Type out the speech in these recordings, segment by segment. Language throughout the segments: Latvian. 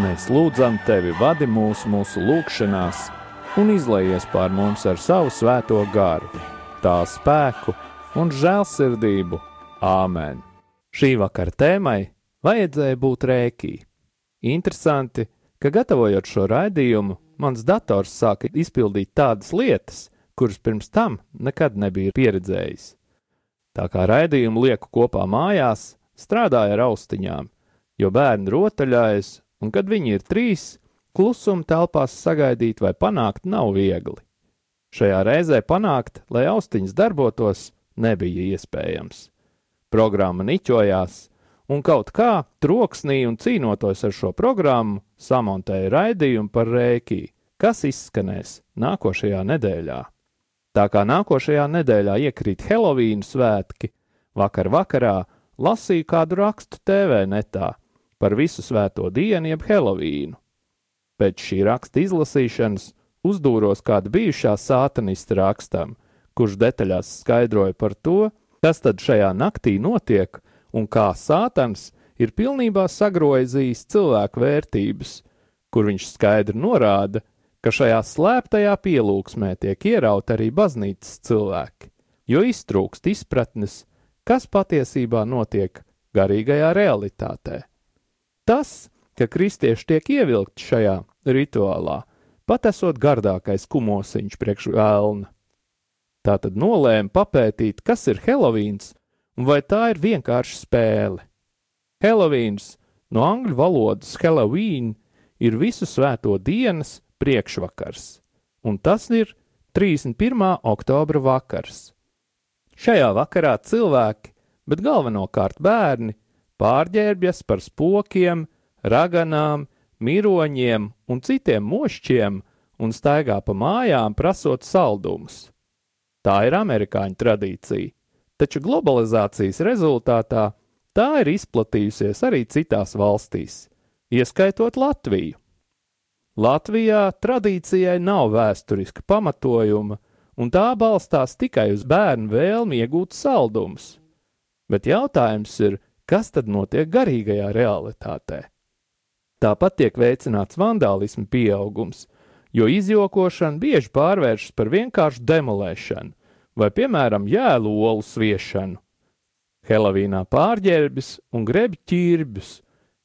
Mēs lūdzam tevi, vadi mūsu, mūsu lūgšanās, un izlaies pār mums ar savu svēto garu, tā spēku un žēlsirdību. Āmen! Šī vakara tēmai vajadzēja būt rēkī. Interesanti, ka gatavojot šo raidījumu, mans dators sāka izpildīt tādas lietas, kuras pirms tam nekad nebija pieredzējis. Tā kā raidījumu lieku kopā mājās, strādāja ar austiņām, jo bērni rotaļājas un kad viņi ir trīs, klusumu telpās sagaidīt vai panākt nav viegli. Šajā reizē panākt, lai austiņas darbotos, nebija iespējams. Programma niķojās, un kaut kā troksnī un cīnoties ar šo programmu, samontēja raidījumu par rēkī, kas izskanēs nākošajā nedēļā. Tā kā nākošajā nedēļā iekrīt Helovīna svētki, vakar vakarā lasīju kādu rakstu TV netā par visu svēto dienu jeb Helovīnu. Pēc šī raksta izlasīšanas uzdūros kādu bijušā sātanista rakstam, kurš detaļās skaidroja par to, kas tad šajā naktī notiek un kā sātans ir pilnībā sagrozījis cilvēku vērtības, kur viņš skaidri norāda, ka šajā slēptajā pielūgsmē tiek ierauti arī baznīcas cilvēki, jo iztrūkst izpratnes, kas patiesībā notiek garīgajā realitātē. Tas, ka kristieši tiek ievilkti šajā rituālā, pat esot gardākais kumosiņš priekš vēlna. Tā tad nolēma papētīt, kas ir Helovīns un vai tā ir vienkārši spēle. Helovīns no angļu valodas Halloween ir visu svēto dienas priekšvakars, un tas ir 31. oktobra vakars. Šajā vakarā cilvēki, bet galvenokārt bērni, pārģērbjas par spokiem, raganām, miroņiem un citiem mošķiem un staigā pa mājām prasot saldumus. Tā ir amerikāņu tradīcija, taču globalizācijas rezultātā tā ir izplatījusies arī citās valstīs, ieskaitot Latviju. Latvijā tradīcijai nav vēsturiska pamatojuma, un tā balstās tikai uz bērnu vēlmi iegūt saldumus. Bet jautājums ir, kas tad notiek garīgajā realitātē? Tāpat tiek veicināts vandālismu pieaugums, jo izjokošana bieži pārvēršas par vienkāršu demolēšanu vai, piemēram, jēlu olu sviešanu. Helovīnā pārģērbis un grebi ķirbjus,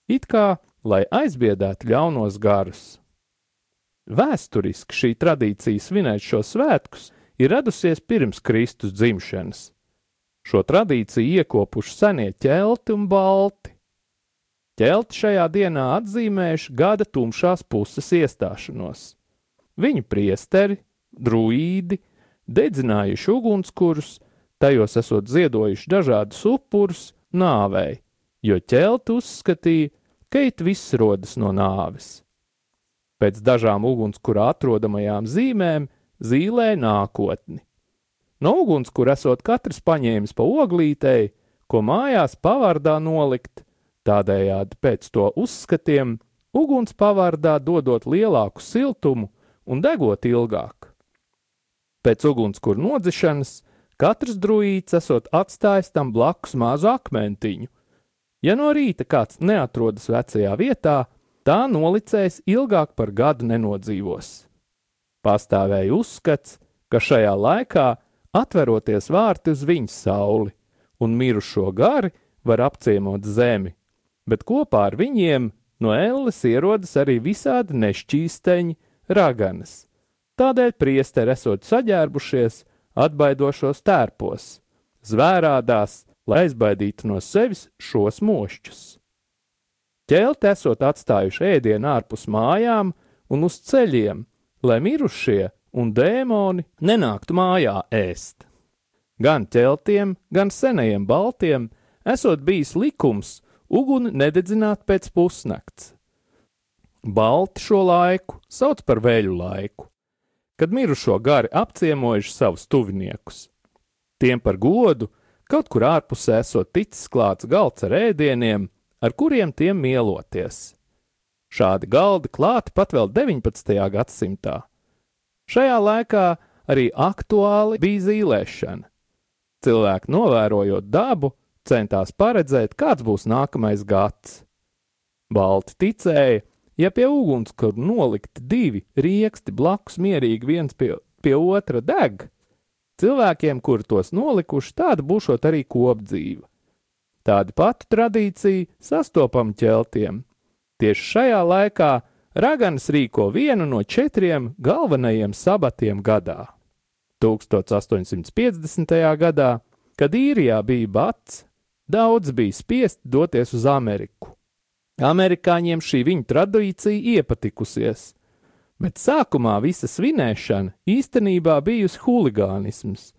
it kā lai aizbiedētu ļaunos garus. Vēsturiski šī tradīcija svinēt šo svētkus ir radusies pirms Kristus dzimšanas. Šo tradīciju iekopuši senie ķelti un balti. Ķelti šajā dienā atzīmējuši gada tumšās puses iestāšanos. Viņu priesteri, druīdi, dedzinājuši ugunskurus, tajos esot ziedojuši dažādus upurus nāvei, jo ķelti uzskatīja, ka it viss rodas no nāves. Pēc dažām ugunskura atrodamajām zīmēm zīlē nākotni. No ugunskura esot katrs paņēmis pa oglītei, ko mājās pavārdā nolikt, Tādējādi pēc to uzskatiem uguns pavārdā dodot lielāku siltumu un degot ilgāk. Pēc ugunskura nodzišanas katrs druīds esot atstājis tam blakus mazu akmentiņu. Ja no rīta kāds neatrodas vecajā vietā, tā nolicējis ilgāk par gadu nenodzīvos. Pastāvēja uzskats, ka šajā laikā atveroties vārti uz viņas sauli, un mirušo gari var apciemot zemi, bet kopā ar viņiem no elles ierodas arī visādi nešķīsteņi, raganas. Tādēļ priesteri esot saģērbušies atbaidošos tērpos, zvērādās, lai aizbaidītu no sevis šos mošķus. Ķēlte esot atstājuši ēdienu ārpus mājām un uz ceļiem, lai mirušie un dēmoni nenāktu mājā ēst. Gan ķeltiem, gan senajiem baltiem esot bijis likums uguni nededzināt pēc pusnakts. Balti šo laiku sauc par veļu laiku, kad mirušo gari apciemojuši savus tuviniekus. Tiem par godu kaut kur ārpusē esot ticis klāts galds ar ēdieniem, ar kuriem tiem mieloties. Šādi galdi klāti pat vēl 19. gadsimtā. Šajā laikā arī aktuāli bija zīlēšana. Cilvēki novērojot dabu, centās paredzēt, kāds būs nākamais gads. Balti ticēja, ja pie ugunskura nolikti divi rieksti blakus mierīgi viens pie, pie otra deg, cilvēkiem, kuri tos nolikuši, tāda būšot arī kopdzīva. Tāda pati tradīcija sastopam ķeltiem. Tieši šajā laikā Raganas rīko vienu no četriem galvenajiem sabatiem gadā. 1850. gadā, kad īrijā bija bats, Daudz bija spiest doties uz Ameriku. Amerikāņiem šī viņu tradīcija iepatikusies, bet sākumā visa svinēšana īstenībā bijusi huligānisms.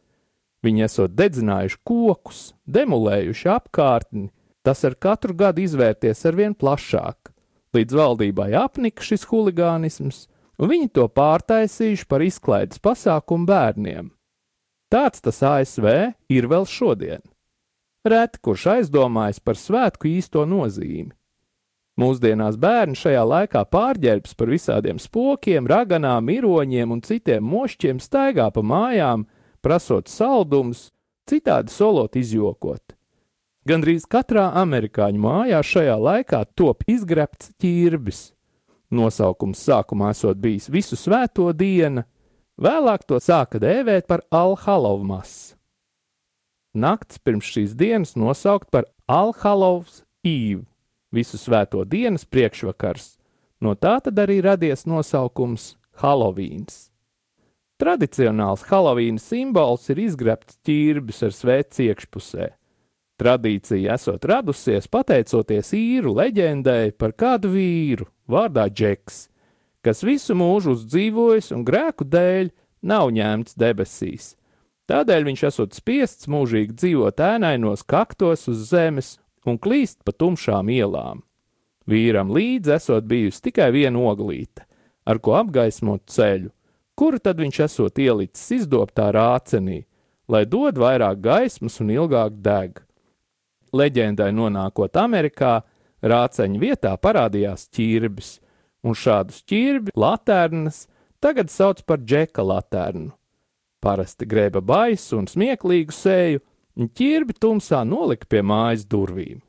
Viņi esot dedzinājuši kokus, demolējuši apkārtni, tas ar katru gadu izvērties arvien plašāk, līdz valdībai apnika šis huligānisms, un viņi to pārtaisījuši par izklaides pasākumu bērniem. Tāds tas ASV ir vēl šodien. Reti kurš aizdomājas par svētku īsto nozīmi. Mūsdienās bērni šajā laikā pārģērbs par visādiem spokiem, raganām, iroņiem un citiem mošķiem staigā pa mājām, prasot saldumus, citādi solot izjokot. Gandrīz katrā amerikāņu mājā šajā laikā top izgrebts ķirbis. Nosaukums sākumā esot bijis visu svēto diena, vēlāk to sāka dēvēt par Alhalovmas. Nakts pirms šīs dienas nosaukt par Alhalovs īvu visu svēto dienas priekšvakars, no tā tad arī radies nosaukums Halovīns. Tradicionāls Halovīna simbols ir izgrebts ķirbis ar svēts iekšpusē. Tradīcija esot radusies pateicoties īru leģendai par kādu vīru vārdā Džeks, kas visu mūžu uzdzīvojis un grēku dēļ nav ņemts debesīs. Tādēļ viņš esot spiests mūžīgi dzīvot ēnainos kaktos uz zemes un klīst pa tumšām ielām. Vīram līdzi esot bijusi tikai viena oglīte, ar ko apgaismot ceļu, kuru tad viņš esot ielicis izdobtā rācenī, lai dod vairāk gaismas un ilgāk deg. Leģendai nonākot Amerikā, rāceņa vietā parādījās ķirbis, un šādus ķirbi, latērnas, tagad sauc par džeka latērnu. Parasti grēba baisu un smieklīgu sēju, un ķirbi tumsā nolika pie mājas durvīm.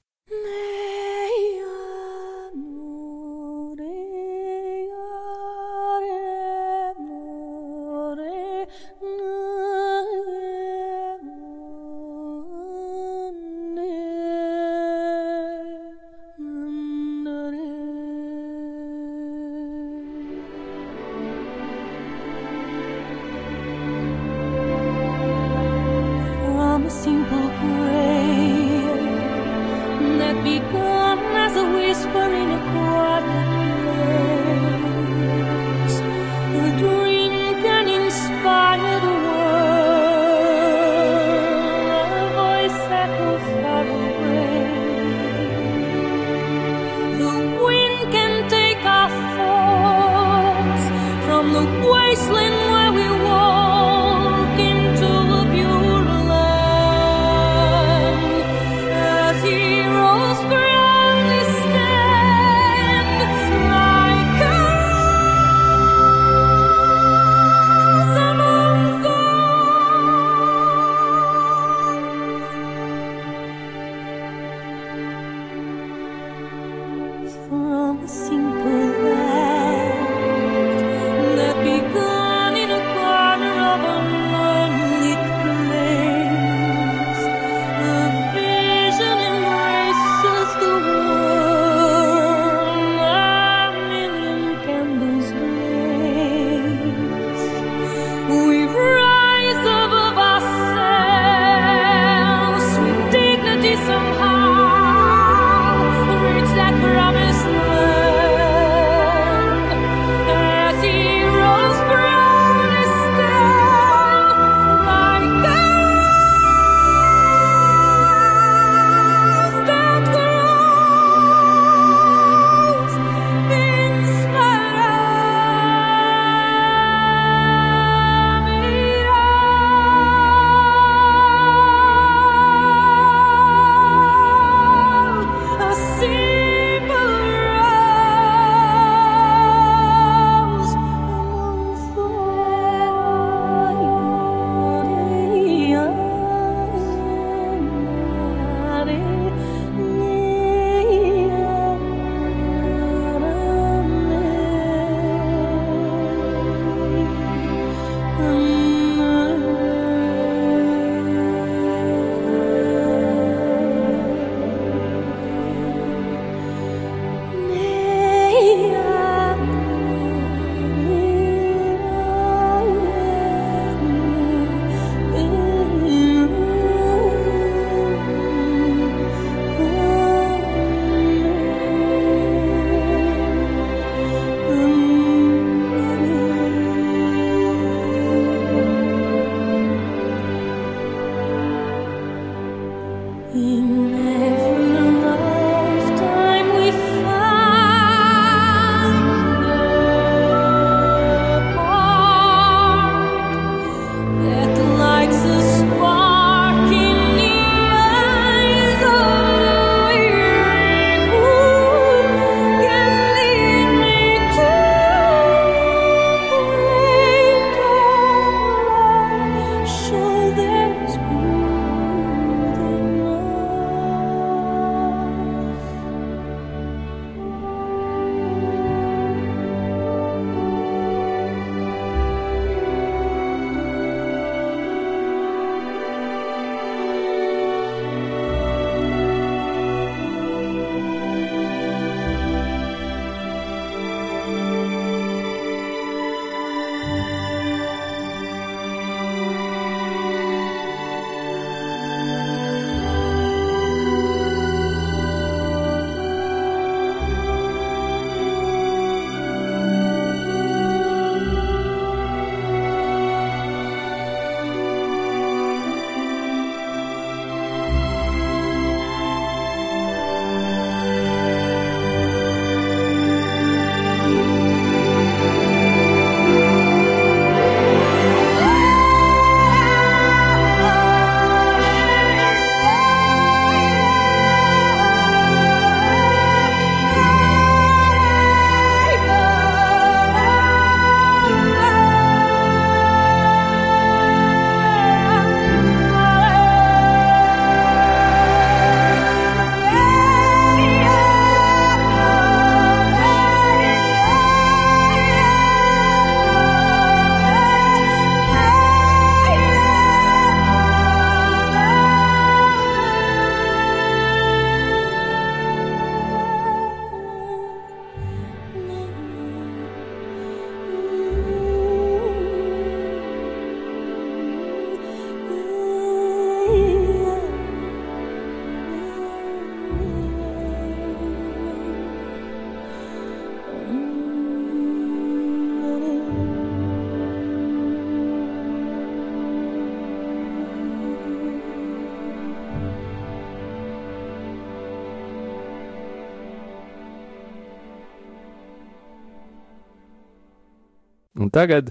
Un tagad,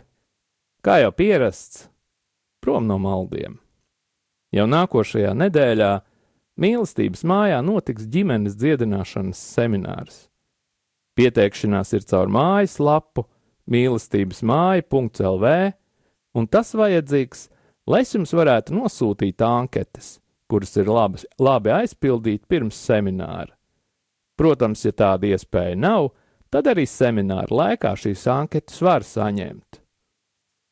kā jau pierasts, prom no maldiem. Jau nākošajā nedēļā mīlestības mājā notiks ģimenes dziedināšanas seminārs. Pieteikšanās ir caur mājas lapu mīlestības māja.lv, un tas vajadzīgs, lai es jums varētu nosūtīt anketas, kuras ir labi, labi aizpildīt pirms semināra. Protams, ja tāda iespēja nav, tad arī semināra laikā šīs anketas var saņemt.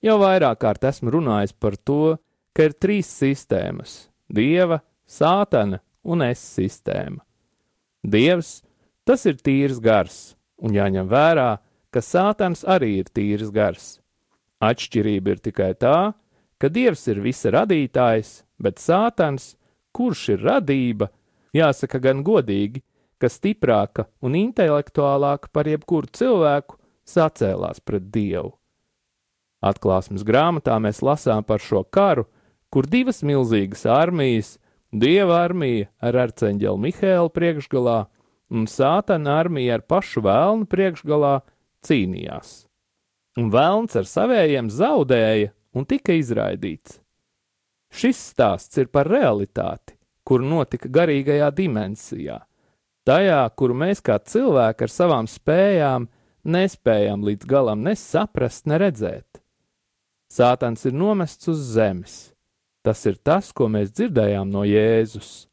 Jau vairāk kārt esmu runājis par to, ka ir trīs sistēmas - dieva, sātana un es sistēma. Dievs - tas ir tīrs gars, un jāņem vērā, ka sātans arī ir tīrs gars. Atšķirība ir tikai tā, ka dievs ir visa radītājs, bet sātans, kurš ir radība, jāsaka gan godīgi, ka stiprāka un intelektuālāka par jebkuru cilvēku sacēlās pret dievu. Atklāsmes grāmatā mēs lasām par šo karu, kur divas milzīgas armijas, dieva armija ar arcēņģeli Mihēlu priekšgalā un sātana armija ar pašu vēlnu priekšgalā cīnījās. Un vēlns ar savējiem zaudēja un tika izraidīts. Šis stāsts ir par realitāti, kur notika garīgajā dimensijā, tajā, kuru mēs kā cilvēki ar savām spējām nespējam līdz galam ne saprast, ne redzēt. Sātans ir nomests uz zemes. Tas ir tas, ko mēs dzirdējām no Jēzus.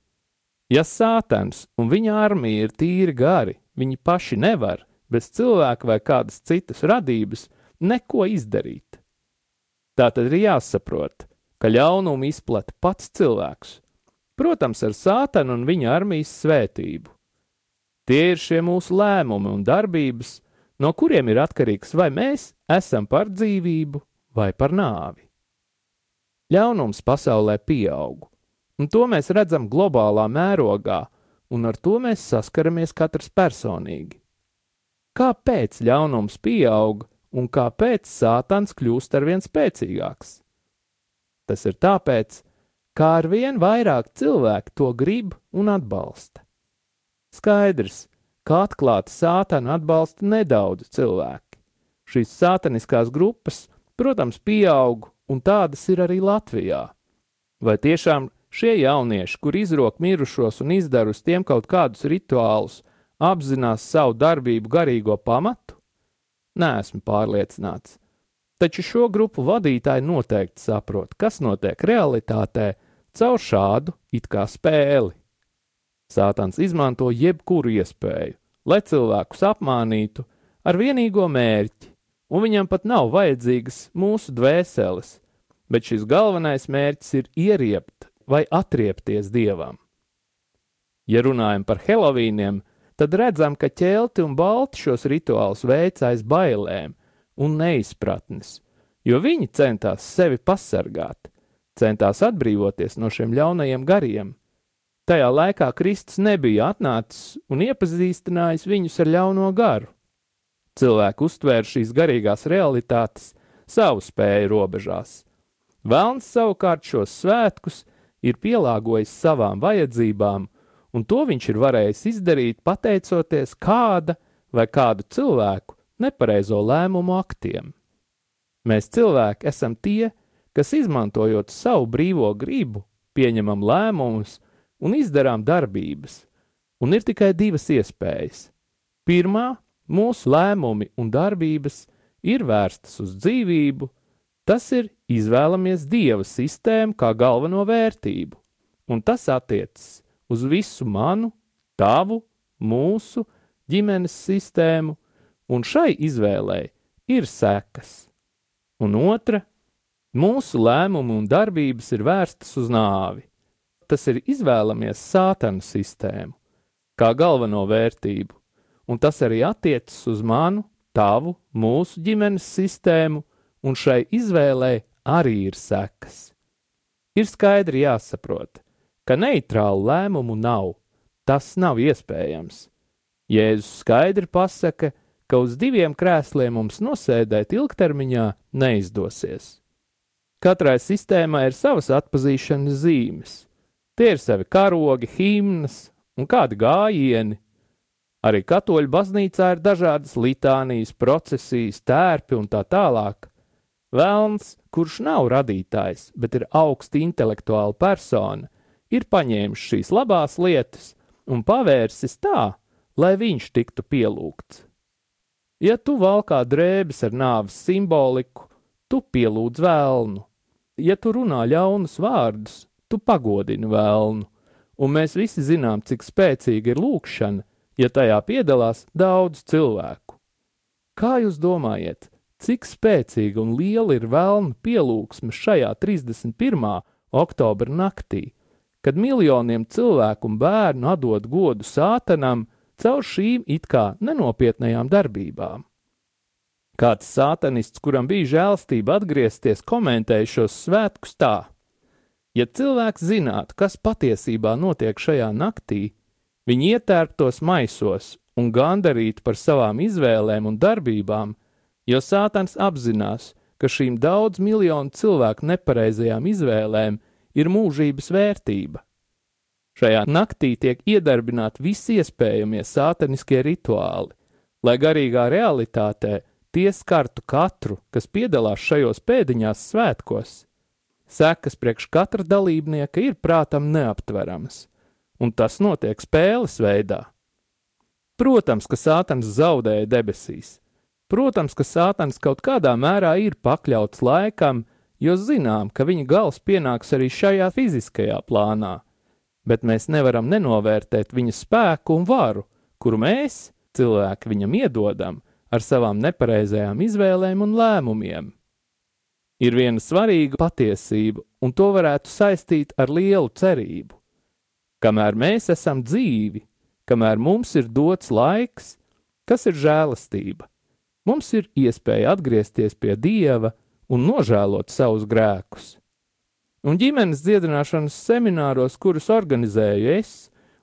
Ja sātans un viņa armija ir tīri gari, viņi paši nevar, bez cilvēka vai kādas citas radības, neko izdarīt. Tā tad ir jāsaprot, ka ļaunumu izplata pats cilvēks, protams, ar sātanu un viņa armijas svētību. Tie ir šie mūsu lēmumi un darbības, no kuriem ir atkarīgs, vai mēs esam par dzīvību vai par nāvi. Ļaunums pasaulē pieaug, un to mēs redzam globālā mērogā, un ar to mēs saskaramies katrs personīgi. Kāpēc ļaunums pieaug un kāpēc sātans kļūst arvien spēcīgāks? Tas ir tāpēc, ka arvien vairāk cilvēku to grib un atbalsta. Skaidrs, ka atklāti sātanu atbalsta nedaudz cilvēki. Šīs sātaniskās grupas, protams, pieaug, un tādas ir arī Latvijā. Vai tiešām Šie jaunieši, kur izrok mirušos un izdara uz tiem kaut kādus rituālus, apzinās savu darbību garīgo pamatu? Nē, esmu pārliecināts. Taču šo grupu vadītāji noteikti saprot, kas notiek realitātē caur šādu it kā spēli. Sātans izmanto jebkuru iespēju, lai cilvēkus apmānītu ar vienīgo mērķi, un viņam pat nav vajadzīgas mūsu dvēseles, bet šis galvenais mērķis ir ieriept vai atriepties dievam. Ja runājam par Helovīniem, tad redzam, ka ķelti un balti šos rituālus veica aiz bailēm un neizpratnes, jo viņi centās sevi pasargāt, centās atbrīvoties no šiem ļaunajiem gariem. Tajā laikā Kristus nebija atnācis un iepazīstinājis viņus ar ļauno garu. Cilvēki uztvēra šīs garīgās realitātes savu spēju robežās. Vēlns savukārt šos svētkus ir pielāgojis savām vajadzībām, un to viņš ir varējis izdarīt pateicoties kāda vai kādu cilvēku nepareizo lēmumu aktiem. Mēs cilvēki esam tie, kas izmantojot savu brīvo gribu, pieņemam lēmumus un izdarām darbības, un ir tikai divas iespējas. Pirmā, mūsu lēmumi un darbības ir vērstas uz dzīvību, Tas ir izvēlamies dieva sistēmu kā galveno vērtību, un tas attiecas uz visu manu, tavu, mūsu ģimenes sistēmu, un šai izvēlei ir sekas. Un otra, mūsu lēmumi un darbības ir vērstas uz nāvi. Tas ir izvēlamies sātanu sistēmu kā galveno vērtību, un tas arī attiecas uz manu, tavu, mūsu ģimenes sistēmu un šai izvēlei arī ir sekas. Ir skaidri jāsaprot, ka neitrālu lēmumu nav, tas nav iespējams. Jēzus skaidri pasaka, ka uz diviem krēsliem mums nosēdēt ilgtermiņā neizdosies. Katrai sistēmai ir savas atpazīšanas zīmes. Tie ir savi karogi, himnas un kādi gājieni. Arī katoļu baznīcā ir dažādas litānijas, procesijas, tērpi un tā tālāk. Vēlns, kurš nav radītājs, bet ir augsti intelektuāla persona, ir paņēmis šīs labās lietas un pavērsis tā, lai viņš tiktu pielūgts. Ja tu valkā drēbes ar nāves simboliku, tu pielūdz vēlnu. Ja tu runā ļaunus vārdus, tu pagodini vēlnu. Un mēs visi zinām, cik spēcīga ir lūkšana, ja tajā piedalās daudz cilvēku. Kā jūs domājat, cik spēcīga un liela ir vēlna pielūgsme šajā 31. oktobra naktī, kad miljoniem cilvēku un bērnu atdod godu sātanam caur šīm it kā nenopietnējām darbībām? Kāds sātanists, kuram bija žēlstība atgriezties, komentēja šos svētkus tā: Ja cilvēks zinātu, kas patiesībā notiek šajā naktī, Viņi ietērptos maisos un gandarīti par savām izvēlēm un darbībām, jo Sātans apzinās, ka šīm daudz miljonu cilvēku nepareizajām izvēlēm ir mūžības vērtība. Šajā naktī tiek iedarbināti visi iespējamie sātaniskie rituāli, lai garīgā realitātē tie skartu katru, kas piedalās šajos pēdiņās svētkos. Sekas priekš katra dalībnieka ir prātam neaptveramas un tas notiek spēles veidā. Protams, ka Sātans zaudēja debesīs. Protams, ka Sātans kaut kādā mērā ir pakļauts laikam, jo zinām, ka viņa gals pienāks arī šajā fiziskajā plānā, bet mēs nevaram nenovērtēt viņa spēku un varu, kuru mēs, cilvēki, viņam iedodam ar savām nepareizajām izvēlēm un lēmumiem. Ir viena svarīga patiesība, un to varētu saistīt ar lielu cerību. Kamēr mēs esam dzīvi, kamēr mums ir dots laiks, kas ir žēlastība, mums ir iespēja atgriezties pie Dieva un nožēlot savus grēkus. Un ģimenes dziedināšanas semināros, kurus organizēju es,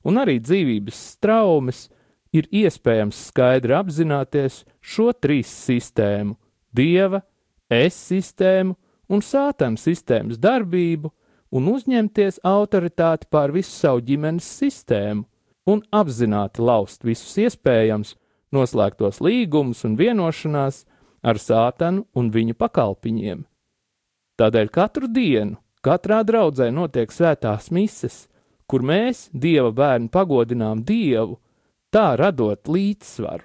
un arī dzīvības traumas, ir iespējams skaidri apzināties šo trīs sistēmu - Dieva, es sistēmu un sātām sistēmas darbību un uzņemties autoritāti pār visu savu ģimenes sistēmu un apzināti laust visus iespējams noslēgtos līgumus un vienošanās ar sātanu un viņu pakalpiņiem. Tādēļ katru dienu, katrā draudzē notiek svētās mises, kur mēs, Dieva bērni, pagodinām Dievu, tā radot līdzsvaru.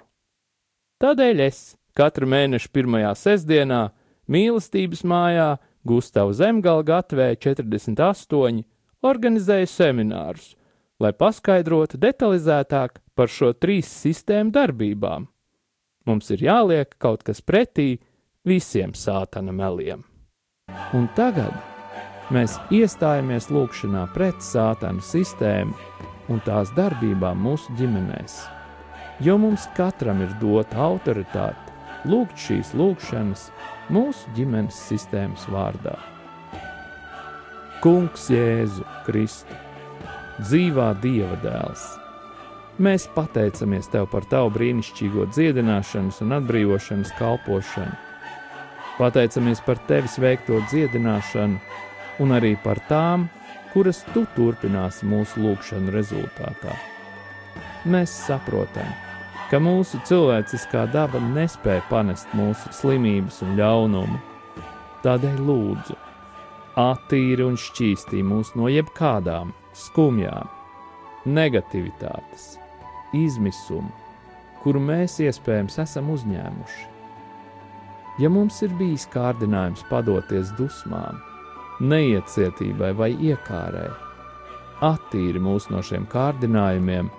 Tādēļ es katru mēnešu pirmajā sestdienā mīlestības mājā Gustavu Zemgala gatvē 48 organizēja seminārus, lai paskaidrotu detalizētāk par šo trīs sistēmu darbībām. Mums ir jāliek kaut kas pretī visiem sātana meliem. Un tagad mēs iestājamies lūgšanā pret sātana sistēmu un tās darbībām mūsu ģimenēs, jo mums katram ir dota autoritāte lūgt šīs lūgšanas mūsu ģimenes sistēmas vārdā. Kungs Jēzu Kristu, dzīvā Dieva dēls, mēs pateicamies Tev par Tavu brīnišķīgo dziedināšanas un atbrīvošanas kalpošanu. Pateicamies par Tevis veikto dziedināšanu un arī par tām, kuras Tu turpināsi mūsu lūgšanu rezultātā. Mēs saprotam, ka mūsu cilvēciskā daba nespēja panest mūsu slimības un ļaunumu. Tādēļ lūdzu, attīri un šķīstī mūs no jebkādām skumjām, negativitātes, izmisuma, kuru mēs iespējams esam uzņēmuši. Ja mums ir bijis kārdinājums padoties dusmām, neiecietībai vai iekārai, attīri mūs no šiem kārdinājumiem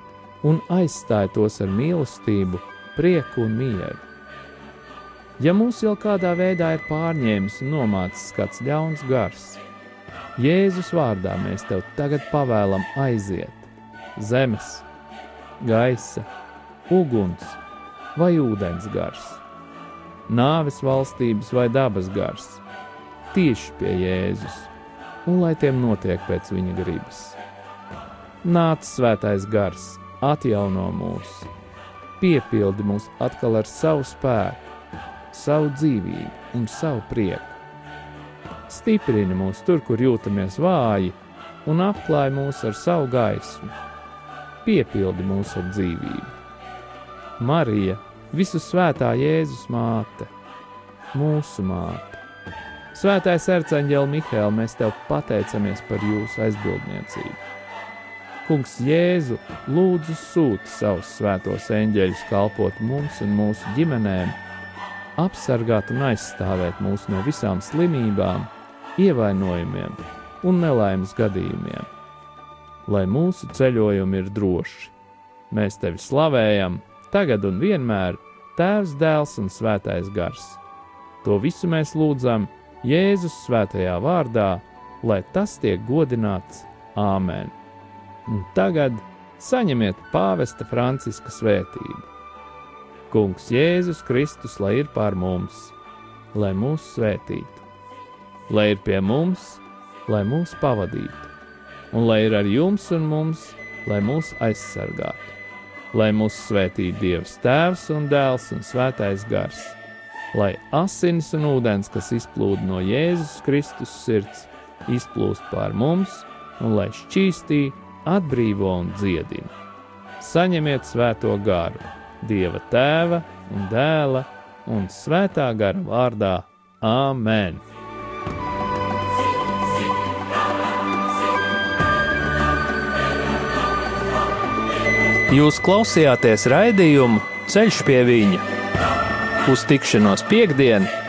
un aizstāja tos ar mīlestību, prieku un mieru. Ja mūs jau kādā veidā ir pārņēmis un nomācis kāds ļauns gars, Jēzus vārdā mēs tev tagad pavēlam aiziet zemes, gaisa, uguns vai ūdens gars, nāves valstības vai dabas gars, tieši pie Jēzus, un lai tiem notiek pēc viņa gribas. Nāc svētais gars! Atjauno mūs, piepildi mūs atkal ar savu spēku, savu dzīvību un savu prieku. Stiprini mūs tur, kur jūtamies vāji, un apklāj mūs ar savu gaismu, piepildi mūs ar dzīvību. Marija, visu svētā Jēzus māte, mūsu māte. Svētais arcāņģēl Mihēl, mēs tev pateicamies par jūsu aizbildniecību. Kungs Jēzu, lūdzu sūti savus svētos eņģeļus kalpot mums un mūsu ģimenēm, apsargāt un aizstāvēt mūs no visām slimībām, ievainojumiem un nelaimes gadījumiem. Lai mūsu ceļojumi ir droši, mēs tevi slavējam, tagad un vienmēr, Tēvs, Dēls un Svētais Gars. To visu mēs lūdzam Jēzus svētajā vārdā, lai tas tiek godināts Āmen. Un tagad saņemiet pāvesta Franciska svētību. Kungs Jēzus Kristus, lai ir pār mums, lai mūs svētītu, lai ir pie mums, lai mūs pavadītu, un lai ir ar jums un mums, lai mūs aizsargātu lai mūs svētī Dievs Tēvs un Dēls un Svētais Gars, lai asins un ūdens, kas izplūda no Jēzus Kristus sirds, izplūst pār mums un lai šķīstī, atbrīvo un dziedina. Saņemiet svēto garu, Dieva Tēva un Dēla un Svētā gara vārdā Āmen! Jūs klausījāties raidījumu Ceļš pie viņa uz tikšanos piekdienu!